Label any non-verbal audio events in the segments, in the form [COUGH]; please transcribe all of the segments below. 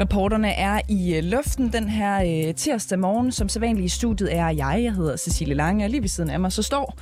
Reporterne er i øh, luften den her øh, tirsdag morgen. Som sædvanligt i studiet er jeg. Jeg hedder Cecilie Lange, og lige ved siden af mig så står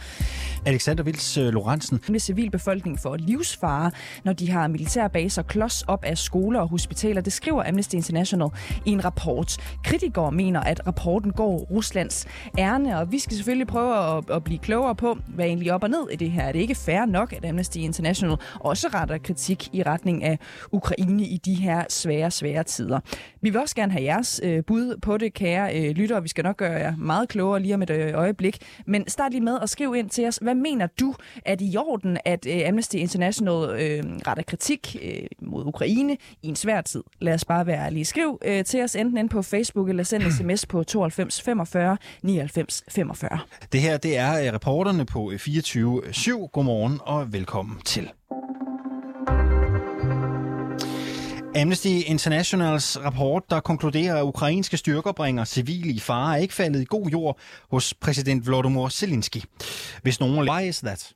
Alexander Vils øh, Lorentzen. Den civilbefolkning for livsfare, når de har militærbaser klods op af skoler og hospitaler. Det skriver Amnesty International i en rapport. Kritikere mener, at rapporten går Ruslands ærne, og vi skal selvfølgelig prøve at, at blive klogere på, hvad egentlig op og ned i det her. Er det ikke fair nok, at Amnesty International også retter kritik i retning af Ukraine i de her svære, svære tider? Vi vil også gerne have jeres øh, bud på det, kære øh, lyttere. Vi skal nok gøre jer meget klogere lige om et øh, øjeblik. Men start lige med at skrive ind til os. Hvad mener du, at i orden, at øh, Amnesty International øh, retter kritik øh, mod Ukraine i en svær tid? Lad os bare være ærlige. Skriv øh, til os enten ind på Facebook eller send [CLEARS THROAT] sms på 92 45 99 45. Det her, det er øh, reporterne på 24-7. Godmorgen og velkommen til. Amnesty Internationals rapport, der konkluderer, at ukrainske styrker bringer civile i fare, er ikke faldet i god jord hos præsident Volodymyr Zelensky. Hvis nogen... Why is that?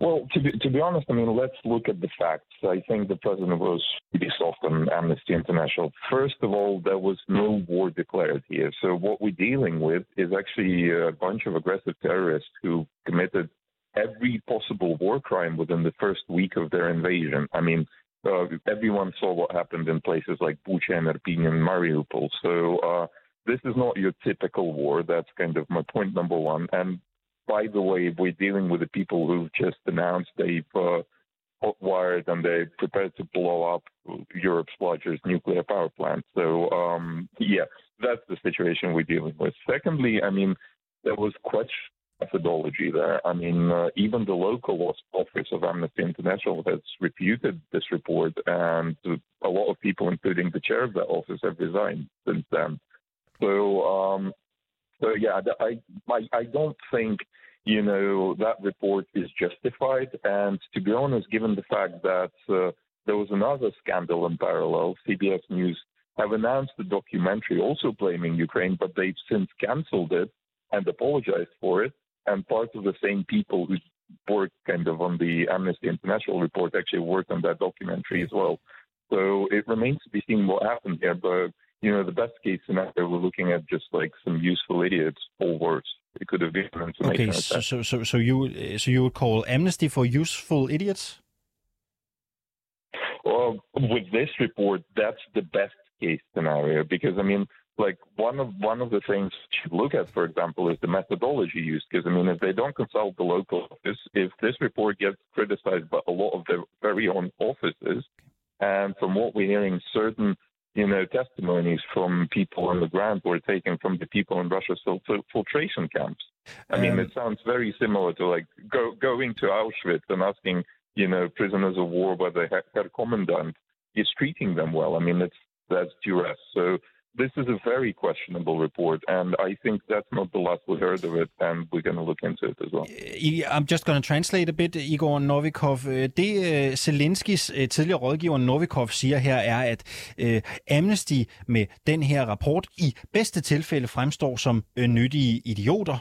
Well, to be, to be honest, I mean, let's look at the facts. I think the president was pretty soft on Amnesty International. First of all, there was no war declared here. So what we're dealing with is actually a bunch of aggressive terrorists who committed every possible war crime within the first week of their invasion. I mean, uh, everyone saw what happened in places like Bucha and Irpin and Mariupol. So uh, this is not your typical war. That's kind of my point number one. And by the way, we're dealing with the people who've just announced they've uh, hot-wired and they're prepared to blow up Europe's largest nuclear power plant. So um, yeah, that's the situation we're dealing with. Secondly, I mean, there was question methodology there. I mean, uh, even the local office of Amnesty International has refuted this report, and a lot of people, including the chair of that office, have resigned since then. So, um, so yeah, I, I, I don't think you know that report is justified. And to be honest, given the fact that uh, there was another scandal in parallel, CBS News have announced a documentary also blaming Ukraine, but they've since cancelled it and apologized for it and part of the same people who worked kind of on the Amnesty International report actually worked on that documentary as well. So it remains to be seen what happened here. But you know, the best case scenario, we're looking at just like some useful idiots, or worse. It could have been Okay, so, so so so you so you would call Amnesty for useful idiots? Well, with this report, that's the best case scenario because I mean, like one of one of the things you should look at, for example, is the methodology used. Because I mean, if they don't consult the local office, if this report gets criticized by a lot of their very own offices, and from what we're hearing, certain you know testimonies from people on the ground were taken from the people in Russia's filtration camps. I mean, um, it sounds very similar to like go, going to Auschwitz and asking you know prisoners of war whether their commandant is treating them well. I mean, it's that's duress. So this is a very questionable report, and I think that's not the last we heard of it, and we're going to look into it as well. I'm just going to translate a bit, Igor Novikov. Det uh, Zelenskis uh, tidligere rådgiver Novikov siger her er, at Amnesty med den her rapport i bedste tilfælde fremstår som nyttige idioter.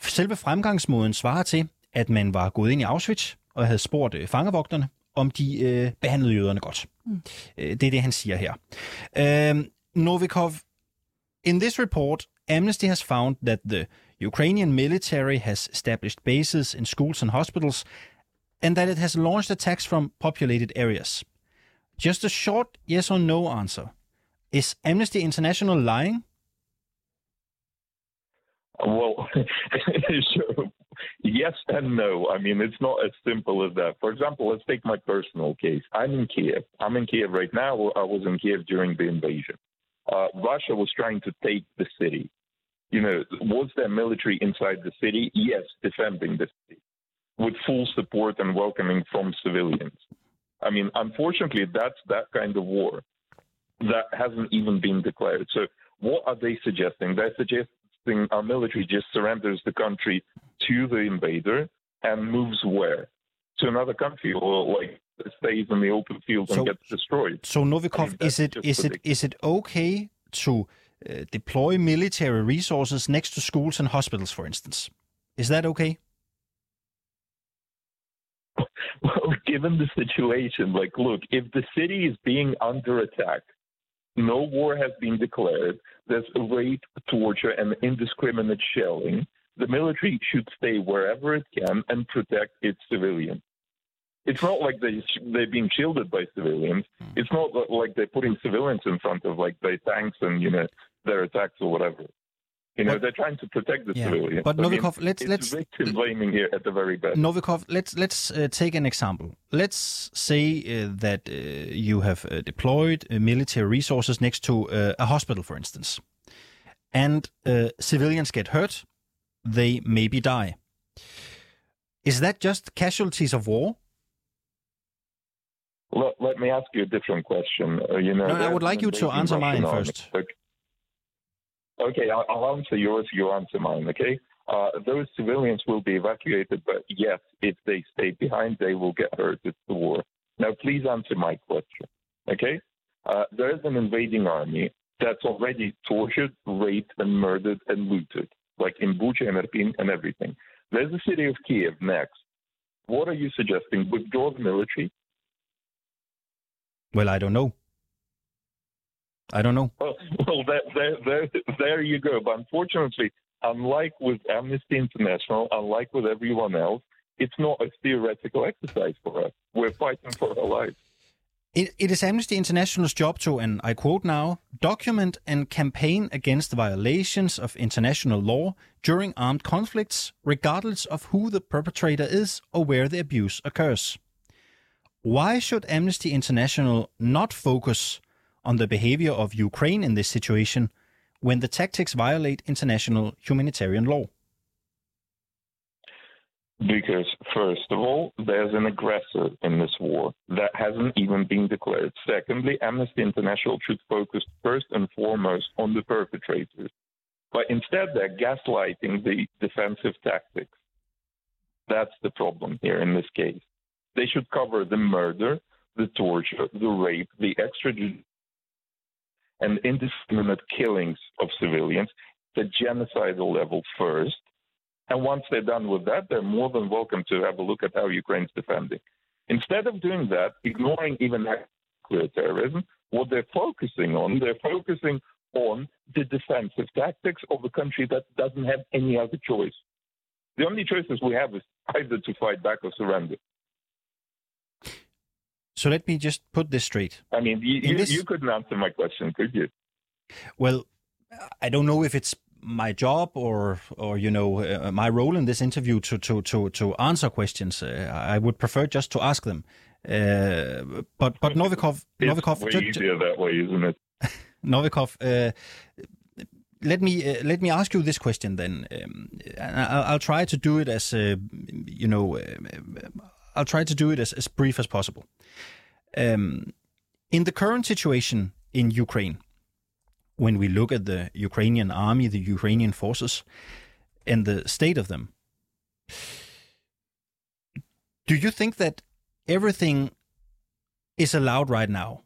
Selve fremgangsmåden svarer til, at man var gået ind i Auschwitz og havde spurgt fangevogterne, om de øh, behandlede jøderne godt. Mm. Det er det, han siger her. Øh, Novikov, in this report, Amnesty has found that the Ukrainian military has established bases in schools and hospitals and that it has launched attacks from populated areas. Just a short yes or no answer. Is Amnesty International lying? Well, [LAUGHS] yes and no. I mean, it's not as simple as that. For example, let's take my personal case. I'm in Kiev. I'm in Kiev right now. I was in Kiev during the invasion uh, Russia was trying to take the city. You know, was there military inside the city? Yes, defending the city with full support and welcoming from civilians. I mean, unfortunately, that's that kind of war that hasn't even been declared. So, what are they suggesting? They're suggesting our military just surrenders the country to the invader and moves where? To another country, or like stays in the open field so, and gets destroyed. So Novikov, is it is it is it okay to uh, deploy military resources next to schools and hospitals, for instance? Is that okay? [LAUGHS] Well, given the situation, like, look, if the city is being under attack, no war has been declared, there's rape, torture, and indiscriminate shelling. The military should stay wherever it can and protect its civilians. It's not like they they're being shielded by civilians. It's not like they're putting civilians in front of like their tanks and you know their attacks or whatever. You know, But- they're trying to protect the Yeah. civilians. But I mean, Novikov, let's- let's- victim blaming here at the very best. Novikov, let's let's uh, take an example. Let's say uh, that uh, you have uh, deployed uh, military resources next to uh, a hospital, for instance, and uh, civilians get hurt. They maybe die. Is that just casualties of war? Let, let me ask you a different question. Uh, you know, No, I would like you to answer mine first. Okay, okay I'll, I'll answer yours. You answer mine. Okay. Uh, those civilians will be evacuated, but yes, if they stay behind, they will get hurt. It's the war. Now, please answer my question. Okay. Uh, there is an invading army that's already tortured, raped, and murdered and looted, like in Bucha and Irpin and everything. There's the city of Kiev next. What are you suggesting? Withdraw the military? Well, I don't know. I don't know. Well, well there, there, there, there you go. But unfortunately, unlike with Amnesty International, unlike with everyone else, it's not a theoretical exercise for us. We're fighting for our lives. It, it is Amnesty International's job to, and I quote now, document and campaign against violations of international law during armed conflicts, regardless of who the perpetrator is or where the abuse occurs. Why should Amnesty International not focus on the behavior of Ukraine in this situation when the tactics violate international humanitarian law? Because, first of all, there's an aggressor in this war that hasn't even been declared. Secondly, Amnesty International should focus first and foremost on the perpetrators. But instead, they're gaslighting the defensive tactics. That's the problem here in this case. They should cover the murder, the torture, the rape, the extrajudicial and indiscriminate killings of civilians, the genocidal level first. And once they're done with that, they're more than welcome to have a look at how Ukraine's defending. Instead of doing that, ignoring even nuclear terrorism, what they're focusing on, they're focusing on the defensive tactics of a country that doesn't have any other choice. The only choices we have is either to fight back or surrender. So let me just put this straight. I mean, you, you, this- you couldn't answer my question, could you? Well, I don't know if it's my job or or you know uh, my role in this interview to to to to answer questions. Uh, I would prefer just to ask them. Uh, but but [LAUGHS] Novikov It's Novikov way ju- easier that way, isn't it? [LAUGHS] Novikov. Uh, let me uh, let me ask you this question then. Um, I'll, I'll try to do it as uh, you know. I'll try to do it as, as brief as possible. Um, in the current situation in Ukraine, when we look at the Ukrainian army, the Ukrainian forces, and the state of them, do you think that everything is allowed right now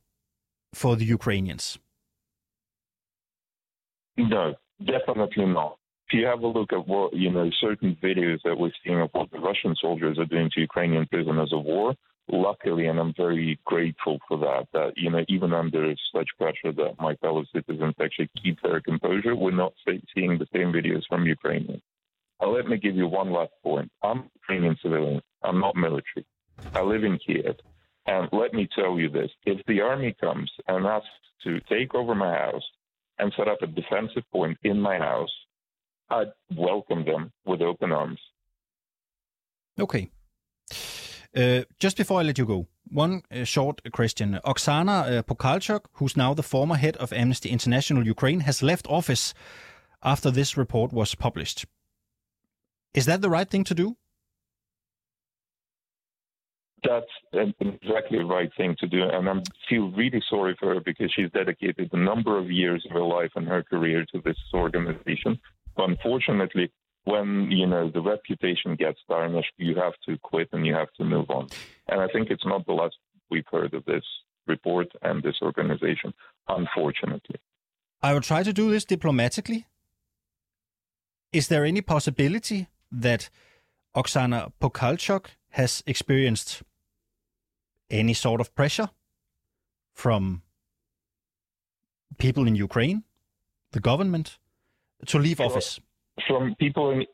for the Ukrainians? No, definitely not. If you have a look at what, you know, certain videos that we're seeing of what the Russian soldiers are doing to Ukrainian prisoners of war, luckily, and I'm very grateful for that, that, you know, even under such pressure that my fellow citizens actually keep their composure, we're not seeing the same videos from Ukrainians. Let me give you one last point. I'm Ukrainian civilian. I'm not military. I live in Kiev. And let me tell you this if the army comes and asks to take over my house and set up a defensive point in my house, I'd welcome them with open arms. Okay. Uh, just before I let you go, one uh, short question. Oksana uh, Pokalchuk, who's now the former head of Amnesty International Ukraine, has left office after this report was published. Is that the right thing to do? That's exactly the right thing to do. And I feel really sorry for her because she's dedicated a number of years of her life and her career to this organization. Unfortunately, when you know the reputation gets tarnished, you have to quit and you have to move on. And I think it's not the last we've heard of this report and this organization, unfortunately. I will try to do this diplomatically. Is there any possibility that Oksana Pokalchuk has experienced any sort of pressure from people in Ukraine, the government, to leave office? From people in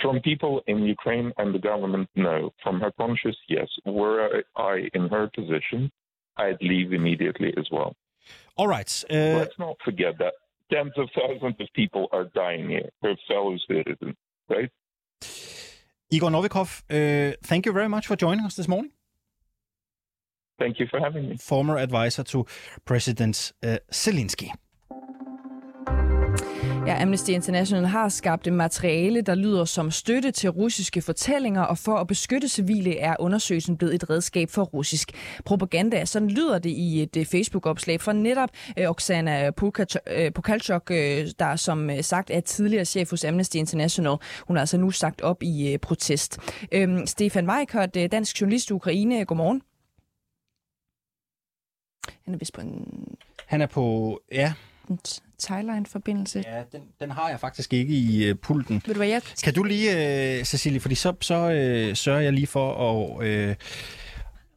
from people in Ukraine and the government, no. From her conscience, yes. Were I in her position, I'd leave immediately as well. All right. Uh, Let's not forget that tens of thousands of people are dying here, her fellow citizens, right? Igor Novikov, uh, thank you very much for joining us this morning. Thank you for having me. Former advisor to President uh, Zelensky. Ja, Amnesty International har skabt materiale, der lyder som støtte til russiske fortællinger, og for at beskytte civile er undersøgelsen blevet et redskab for russisk propaganda. Sådan lyder det i et uh, Facebook-opslag fra netop uh, Oksana Pokalchuk, uh, der som sagt er tidligere chef hos Amnesty International. Hun har altså nu sagt op i protest. Uh, Stefan Weikert, dansk journalist i Ukraine, godmorgen. Han er vist på en... Han er på, ja, en Thailand-forbindelse. Ja, den, den har jeg faktisk ikke i uh, pulten. Ved du hvad, jeg... Kan du lige, uh, Cecilie, fordi så, så uh, sørger jeg lige for at, uh,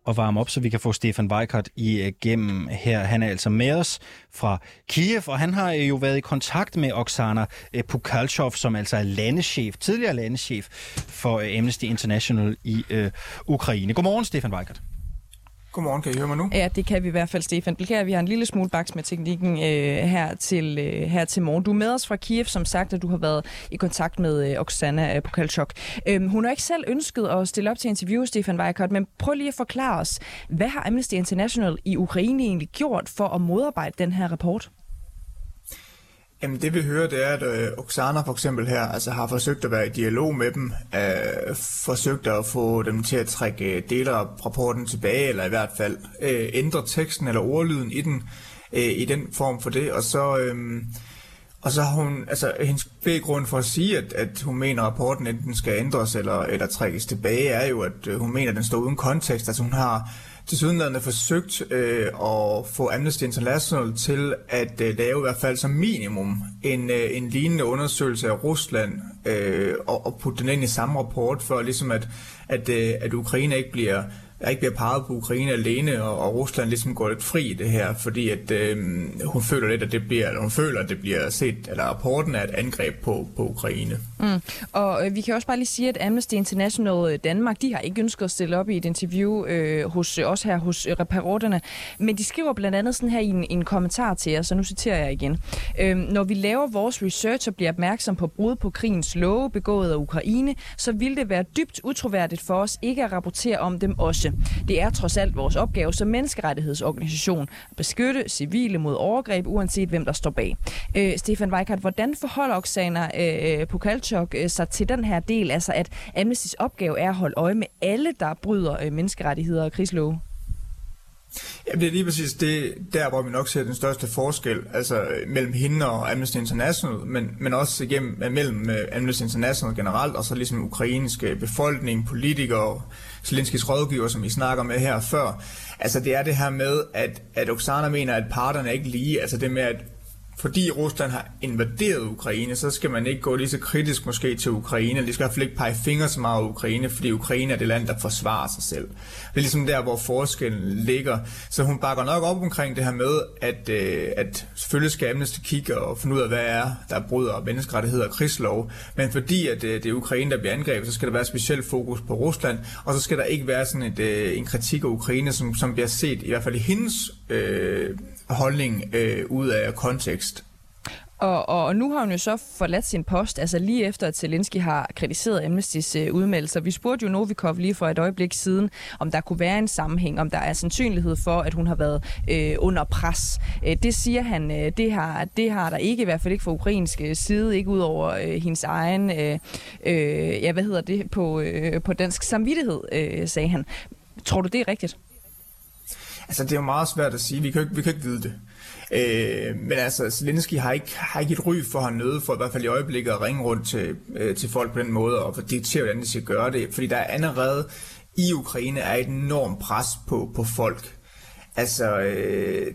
at varme op, så vi kan få Stefan Weikert igennem her. Han er altså med os fra Kiev, og han har jo været i kontakt med Oksana Pukalchov, som altså er landeschef, tidligere landeschef for Amnesty International i uh, Ukraine. Godmorgen, Stefan Weikert. Godmorgen, kan I høre mig nu? Ja, det kan vi i hvert fald, Stefan. Bilkær. vi har en lille smule baks med teknikken øh, her, til, øh, her til morgen. Du er med os fra Kiev, som sagt, at du har været i kontakt med øh, Oksana øh, Pokalchuk. Øhm, hun har ikke selv ønsket at stille op til interview, Stefan Weikert, men prøv lige at forklare os, hvad har Amnesty International i Ukraine egentlig gjort for at modarbejde den her rapport? Jamen det vi hører, det er, at øh, Oksana for eksempel her altså, har forsøgt at være i dialog med dem, øh, forsøgt at få dem til at trække øh, dele af rapporten tilbage, eller i hvert fald øh, ændre teksten eller ordlyden i den, øh, i den form for det, og så... Øh, og så har hun, altså hendes begrund for at sige, at, at hun mener, at rapporten enten skal ændres eller, eller trækkes tilbage, er jo, at øh, hun mener, at den står uden kontekst. Altså hun har til forsøgt øh, at få Amnesty International til at øh, lave i hvert fald som minimum en, øh, en lignende undersøgelse af Rusland øh, og, og putte den ind i samme rapport for ligesom at, at, øh, at Ukraine ikke bliver der ikke bliver peget på Ukraine alene, og, og Rusland ligesom går lidt fri i det her, fordi at øh, hun føler lidt, at det bliver, eller hun føler, at det bliver set, eller rapporten er et angreb på, på Ukraine. Mm. Og øh, vi kan også bare lige sige, at Amnesty International øh, Danmark, de har ikke ønsket at stille op i et interview øh, hos os her hos øh, reporterne, men de skriver blandt andet sådan her i en, en kommentar til os, så nu citerer jeg igen. Øh, når vi laver vores research og bliver opmærksom på brud på krigens love begået af Ukraine, så vil det være dybt utroværdigt for os ikke at rapportere om dem også beskytte. Det er trods alt vores opgave som menneskerettighedsorganisation at beskytte civile mod overgreb, uanset hvem der står bag. Øh, Stefan Weikart, hvordan forholder Oksana øh, Pukalchuk øh, sig til den her del, altså at Amnesty's opgave er at holde øje med alle, der bryder øh, menneskerettigheder og krigslove? Jamen, det er lige præcis det, der, hvor vi nok ser den største forskel, altså øh, mellem hende og Amnesty International, men, men også igennem, øh, mellem øh, Amnesty International generelt, og så ligesom ukrainske befolkning, politikere, Zelenskis rådgiver, som I snakker med her før. Altså det er det her med, at, at Oksana mener, at parterne er ikke lige, altså det med, at fordi Rusland har invaderet Ukraine, så skal man ikke gå lige så kritisk måske til Ukraine. De skal i hvert fald ikke pege fingre så meget af Ukraine, fordi Ukraine er det land, der forsvarer sig selv. Det er ligesom der, hvor forskellen ligger. Så hun bakker nok op omkring det her med, at, øh, at selvfølgelig skal Amnesty kigge og finde ud af, hvad er der bryder menneskerettigheder og krigslov. Men fordi at øh, det er Ukraine, der bliver angrebet, så skal der være specielt fokus på Rusland, og så skal der ikke være sådan et, øh, en kritik af Ukraine, som, som bliver set, i hvert fald i hendes øh, holdning øh, ud af kontekst. Og, og, og nu har hun jo så forladt sin post, altså lige efter at Zelensky har kritiseret Amnesty's øh, udmeldelser. Vi spurgte jo Novikov lige for et øjeblik siden, om der kunne være en sammenhæng, om der er sandsynlighed for, at hun har været øh, under pres. Øh, det siger han, øh, det, har, det har der ikke, i hvert fald ikke fra ukrainsk øh, side, ikke ud over øh, hendes egen, øh, øh, ja hvad hedder det, på, øh, på dansk samvittighed, øh, sagde han. Tror du, det er rigtigt? Altså, det er jo meget svært at sige. Vi kan ikke, vi kan ikke vide det. Øh, men altså, Zelensky har ikke, har ikke et ry for at nøde for i hvert fald i øjeblikket at ringe rundt til, øh, til folk på den måde og for diktere, hvordan de skal gøre det. Fordi der er allerede i Ukraine er et enormt pres på, på folk. Altså, øh,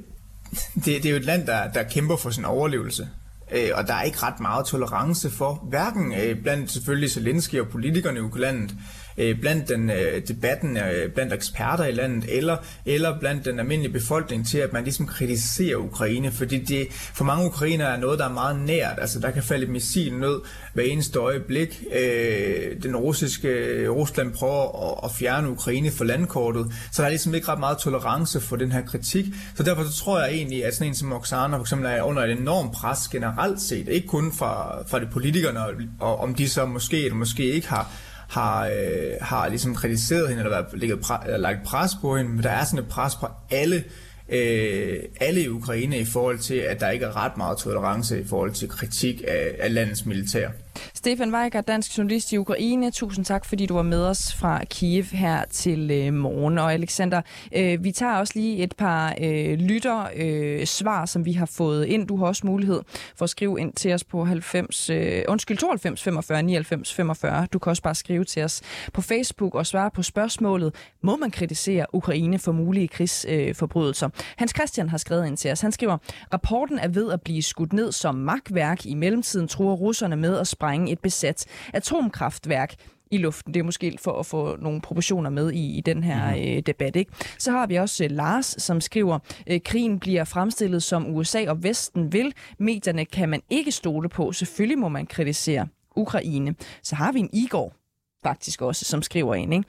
det, det er jo et land, der, der kæmper for sin overlevelse. Øh, og der er ikke ret meget tolerance for, hverken øh, blandt selvfølgelig Zelensky og politikerne i landet, øh, blandt den øh, debatten øh, blandt eksperter i landet, eller, eller blandt den almindelige befolkning til, at man ligesom kritiserer Ukraine, fordi det for mange ukrainer er noget, der er meget nært. Altså, der kan falde et missil ned hver eneste øjeblik. Øh, den russiske øh, Rusland prøver at, at fjerne Ukraine fra landkortet, så der er ligesom ikke ret meget tolerance for den her kritik. Så derfor så tror jeg egentlig, at sådan en som Oksana for eksempel er under et enormt pres generelt set, ikke kun fra, fra de politikerne, og om de så måske eller måske ikke har har, øh, har ligesom kritiseret hende, eller, ligget pre- eller lagt pres på hende, men der er sådan et pres på alle øh, alle i Ukraine i forhold til, at der ikke er ret meget tolerance i forhold til kritik af, af landets militær. Stefan Weiger, dansk journalist i Ukraine. Tusind tak, fordi du var med os fra Kiev her til øh, morgen. Og Alexander, øh, vi tager også lige et par øh, lytter øh, svar, som vi har fået ind. Du har også mulighed for at skrive ind til os på 90, øh, undskyld, 92 45 99 45. Du kan også bare skrive til os på Facebook og svare på spørgsmålet, må man kritisere Ukraine for mulige krigsforbrydelser? Øh, Hans Christian har skrevet ind til os. Han skriver, rapporten er ved at blive skudt ned som magtværk. I mellemtiden tror russerne med at sprænge et besat atomkraftværk i luften. Det er måske for at få nogle proportioner med i, i den her mm. øh, debat. Ikke? Så har vi også øh, Lars, som skriver, øh, krigen bliver fremstillet som USA og Vesten vil. Medierne kan man ikke stole på. Selvfølgelig må man kritisere Ukraine. Så har vi en Igor faktisk også, som skriver ind. Ikke?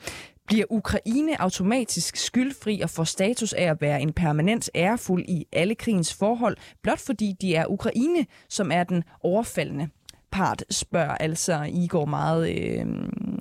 Bliver Ukraine automatisk skyldfri og får status af at være en permanent ærefuld i alle krigens forhold, blot fordi de er Ukraine, som er den overfaldende part, spørger altså Igor meget, øh,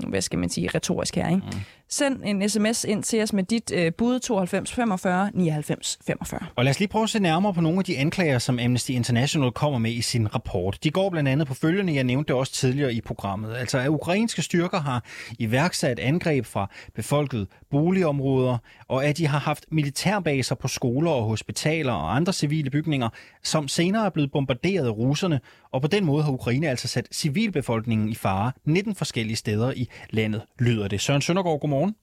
hvad skal man sige, retorisk her. Ikke? Mm. Send en sms ind til os med dit øh, bud 92 45 99 45. Og lad os lige prøve at se nærmere på nogle af de anklager, som Amnesty International kommer med i sin rapport. De går blandt andet på følgende, jeg nævnte det også tidligere i programmet. Altså at ukrainske styrker har iværksat angreb fra befolkede boligområder, og at de har haft militærbaser på skoler og hospitaler og andre civile bygninger, som senere er blevet bombarderet af russerne, og på den måde har Ukraine altså sat civilbefolkningen i fare 19 forskellige steder i landet, lyder det. Søren Søndergaard, godmorgen.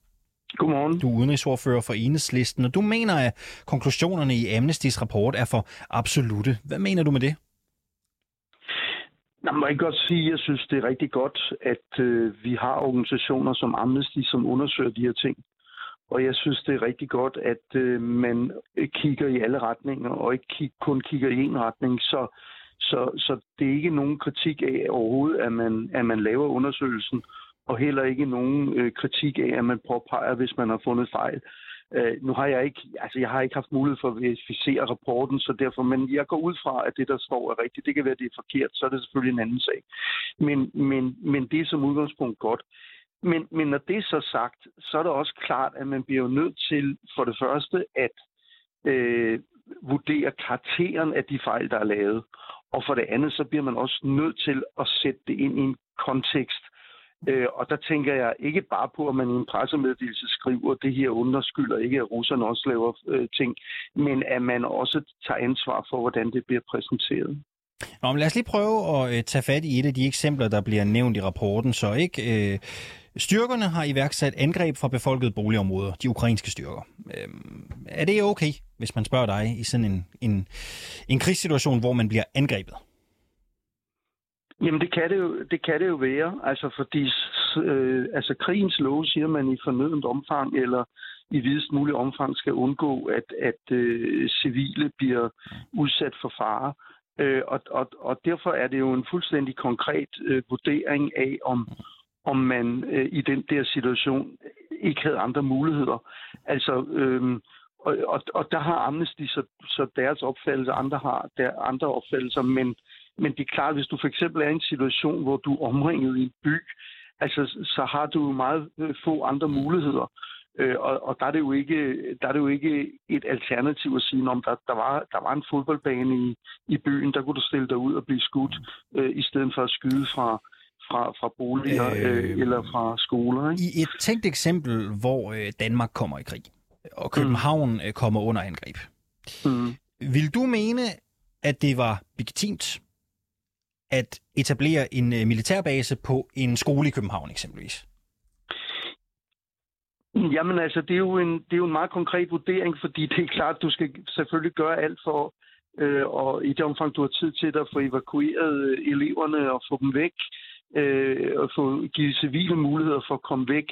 Godmorgen. Du er udenrigsordfører for Enhedslisten, og du mener, at konklusionerne i Amnestys rapport er for absolute. Hvad mener du med det? Jeg må ikke godt sige, at jeg synes, det er rigtig godt, at øh, vi har organisationer som Amnesty, som undersøger de her ting. Og jeg synes, det er rigtig godt, at øh, man kigger i alle retninger, og ikke kig, kun kigger i en retning. Så, så, så det er ikke nogen kritik af overhovedet, at man, at man laver undersøgelsen, og heller ikke nogen øh, kritik af, at man påpeger, hvis man har fundet fejl. Øh, nu har jeg ikke, altså jeg har ikke haft mulighed for at verificere rapporten, så derfor, men jeg går ud fra, at det, der står, er rigtigt. Det kan være, at det er forkert, så er det selvfølgelig en anden sag. Men, men, men det er som udgangspunkt godt. Men, men når det er så sagt, så er det også klart, at man bliver nødt til for det første at øh, vurdere karakteren af de fejl, der er lavet. Og for det andet, så bliver man også nødt til at sætte det ind i en kontekst. Øh, og der tænker jeg ikke bare på, at man i en pressemeddelelse skriver, at det her underskylder ikke, at russerne også laver øh, ting, men at man også tager ansvar for, hvordan det bliver præsenteret. Nå, men lad os lige prøve at øh, tage fat i et af de eksempler, der bliver nævnt i rapporten. Så ikke øh, styrkerne har iværksat angreb fra befolkede boligområder, de ukrainske styrker. Øh, er det okay, hvis man spørger dig i sådan en, en, en krigssituation, hvor man bliver angrebet? Jamen det kan det jo, det kan det jo være, altså fordi øh, altså krigens lov siger man i fornødent omfang eller i videst mulig omfang skal undgå, at, at øh, civile bliver udsat for fare. Øh, og, og, og derfor er det jo en fuldstændig konkret øh, vurdering af, om, om man øh, i den der situation ikke havde andre muligheder. Altså, øh, og, og, og der har Amnesty så, så deres opfattelse, andre har der andre opfattelser, men men det er klart, hvis du for eksempel er i en situation, hvor du er omringet i en by, altså, så har du meget øh, få andre muligheder. Øh, og, og der, er det jo ikke, der er det jo ikke et alternativ at sige, om der, der, var, der var en fodboldbane i, i byen, der kunne du stille dig ud og blive skudt, øh, i stedet for at skyde fra, fra, fra boliger øh, øh, eller fra skoler. Ikke? I et tænkt eksempel, hvor øh, Danmark kommer i krig, og København mm. kommer under angreb. Mm. Vil du mene, at det var legitimt at etablere en øh, militærbase på en skole i København eksempelvis? Jamen altså, det er, jo en, det er jo en meget konkret vurdering, fordi det er klart, at du skal selvfølgelig gøre alt for, øh, og i det omfang, du har tid til at få evakueret øh, eleverne og få dem væk, øh, og få givet civile muligheder for at komme væk.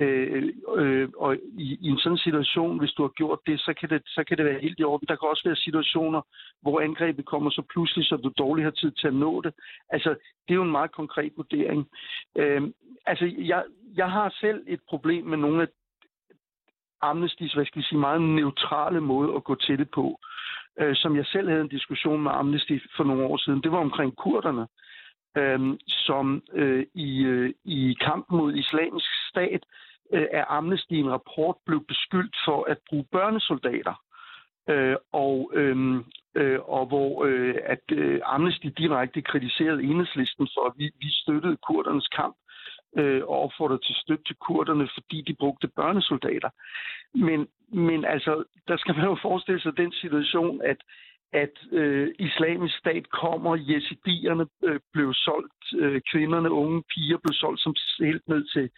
Øh, øh, og i, i en sådan situation, hvis du har gjort det så, kan det, så kan det være helt i orden. Der kan også være situationer, hvor angrebet kommer så pludselig, så du dårligt har tid til at nå det. Altså, det er jo en meget konkret vurdering. Øh, altså, jeg, jeg har selv et problem med nogle af Amnestys, hvad skal vi sige, meget neutrale måde at gå til det på, øh, som jeg selv havde en diskussion med Amnesty for nogle år siden. Det var omkring kurderne, øh, Øhm, som øh, i, øh, i kampen mod islamisk stat øh, af Amnesty en rapport blev beskyldt for at bruge børnesoldater. Øh, og, øh, øh, og hvor øh, at øh, Amnesty direkte kritiserede enhedslisten for, at vi, vi støttede kurdernes kamp øh, og opfordrede til støtte til kurderne, fordi de brugte børnesoldater. Men, men altså, der skal man jo forestille sig den situation, at at øh, islamisk stat kommer, jesidierne øh, blev solgt, øh, kvinderne, unge piger blev solgt som helt ned til,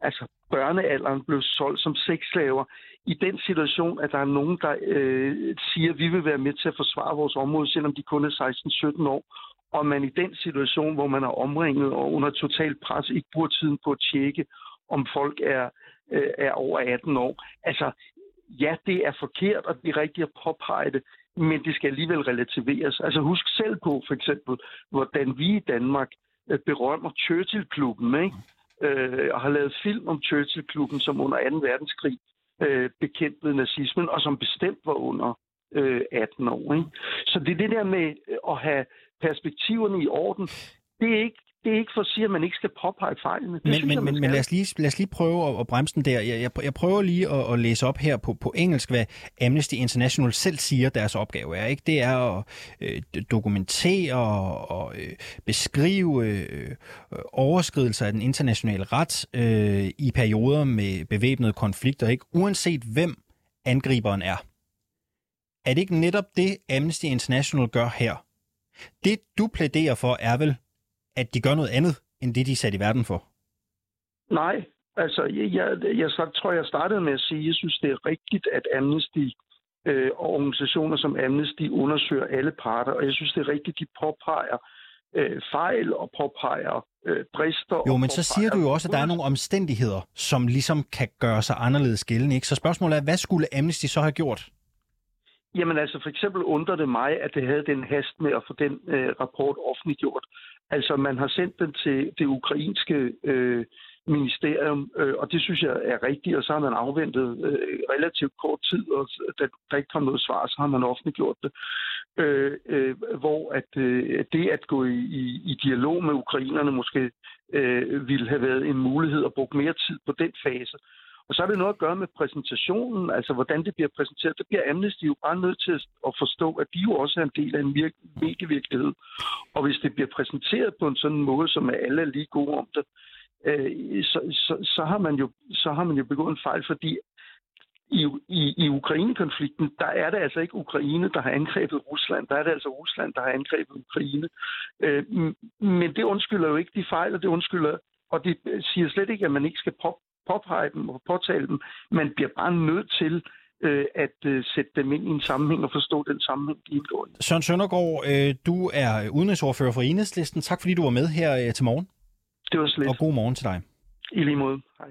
altså børnealderen blev solgt som sexslaver. I den situation, at der er nogen, der øh, siger, at vi vil være med til at forsvare vores område, selvom de kun er 16-17 år, og man i den situation, hvor man er omringet og under total pres, ikke bruger tiden på at tjekke, om folk er, øh, er over 18 år. Altså, ja, det er forkert, og det er rigtigt at påpege det, men det skal alligevel relativeres. Altså husk selv på, for eksempel, hvordan vi i Danmark øh, berømmer Churchill-klubben, ikke? Øh, og har lavet film om Churchill-klubben, som under 2. verdenskrig øh, bekæmpede nazismen, og som bestemt var under øh, 18 år. Ikke? Så det er det der med øh, at have perspektiverne i orden. Det er ikke det er ikke for at sige, at man ikke skal påpege fejlene. Det men synes, men, men, men lad, os lige, lad os lige prøve at, at bremse den der. Jeg, jeg, jeg prøver lige at, at læse op her på, på engelsk, hvad Amnesty International selv siger, deres opgave er. Ikke? Det er at øh, dokumentere og, øh, beskrive øh, overskridelser af den internationale ret øh, i perioder med bevæbnede konflikter, ikke? uanset hvem angriberen er. Er det ikke netop det, Amnesty International gør her? Det, du plæderer for, er vel, at de gør noget andet, end det, de er sat i verden for? Nej, altså, jeg, jeg, jeg tror, jeg startede med at sige, at jeg synes, det er rigtigt, at Amnesty øh, og organisationer som Amnesty undersøger alle parter, og jeg synes, det er rigtigt, de påpeger øh, fejl og påpeger øh, brister. Jo, men så siger du jo også, at der er nogle omstændigheder, som ligesom kan gøre sig anderledes gældende. Ikke? Så spørgsmålet er, hvad skulle Amnesty så have gjort? Jamen altså, for eksempel undrer det mig, at det havde den hast med at få den øh, rapport offentliggjort. Altså, man har sendt den til det ukrainske øh, ministerium, øh, og det synes jeg er rigtigt, og så har man afventet øh, relativt kort tid, og da der ikke kom noget svar, så har man offentliggjort det. Øh, øh, hvor at øh, det at gå i, i, i dialog med ukrainerne måske øh, ville have været en mulighed at bruge mere tid på den fase. Og så har det noget at gøre med præsentationen, altså hvordan det bliver præsenteret. Der bliver Amnesty jo bare nødt til at forstå, at de jo også er en del af en medievirkelighed. Og hvis det bliver præsenteret på en sådan måde, som alle er lige gode om det, øh, så, så, så, har man jo, så har man jo begået en fejl, fordi i, i, i Ukraine-konflikten, der er det altså ikke Ukraine, der har angrebet Rusland. Der er det altså Rusland, der har angrebet Ukraine. Øh, men det undskylder jo ikke de fejl, og det undskylder, og det siger slet ikke, at man ikke skal pop, påpege dem og påtale dem. Man bliver bare nødt til øh, at øh, sætte dem ind i en sammenhæng og forstå den sammenhæng, de indgår i. Søren Søndergaard, øh, du er udenrigsordfører for Enhedslisten. Tak fordi du var med her øh, til morgen. Det var slet. Og god morgen til dig. I lige måde. Hej.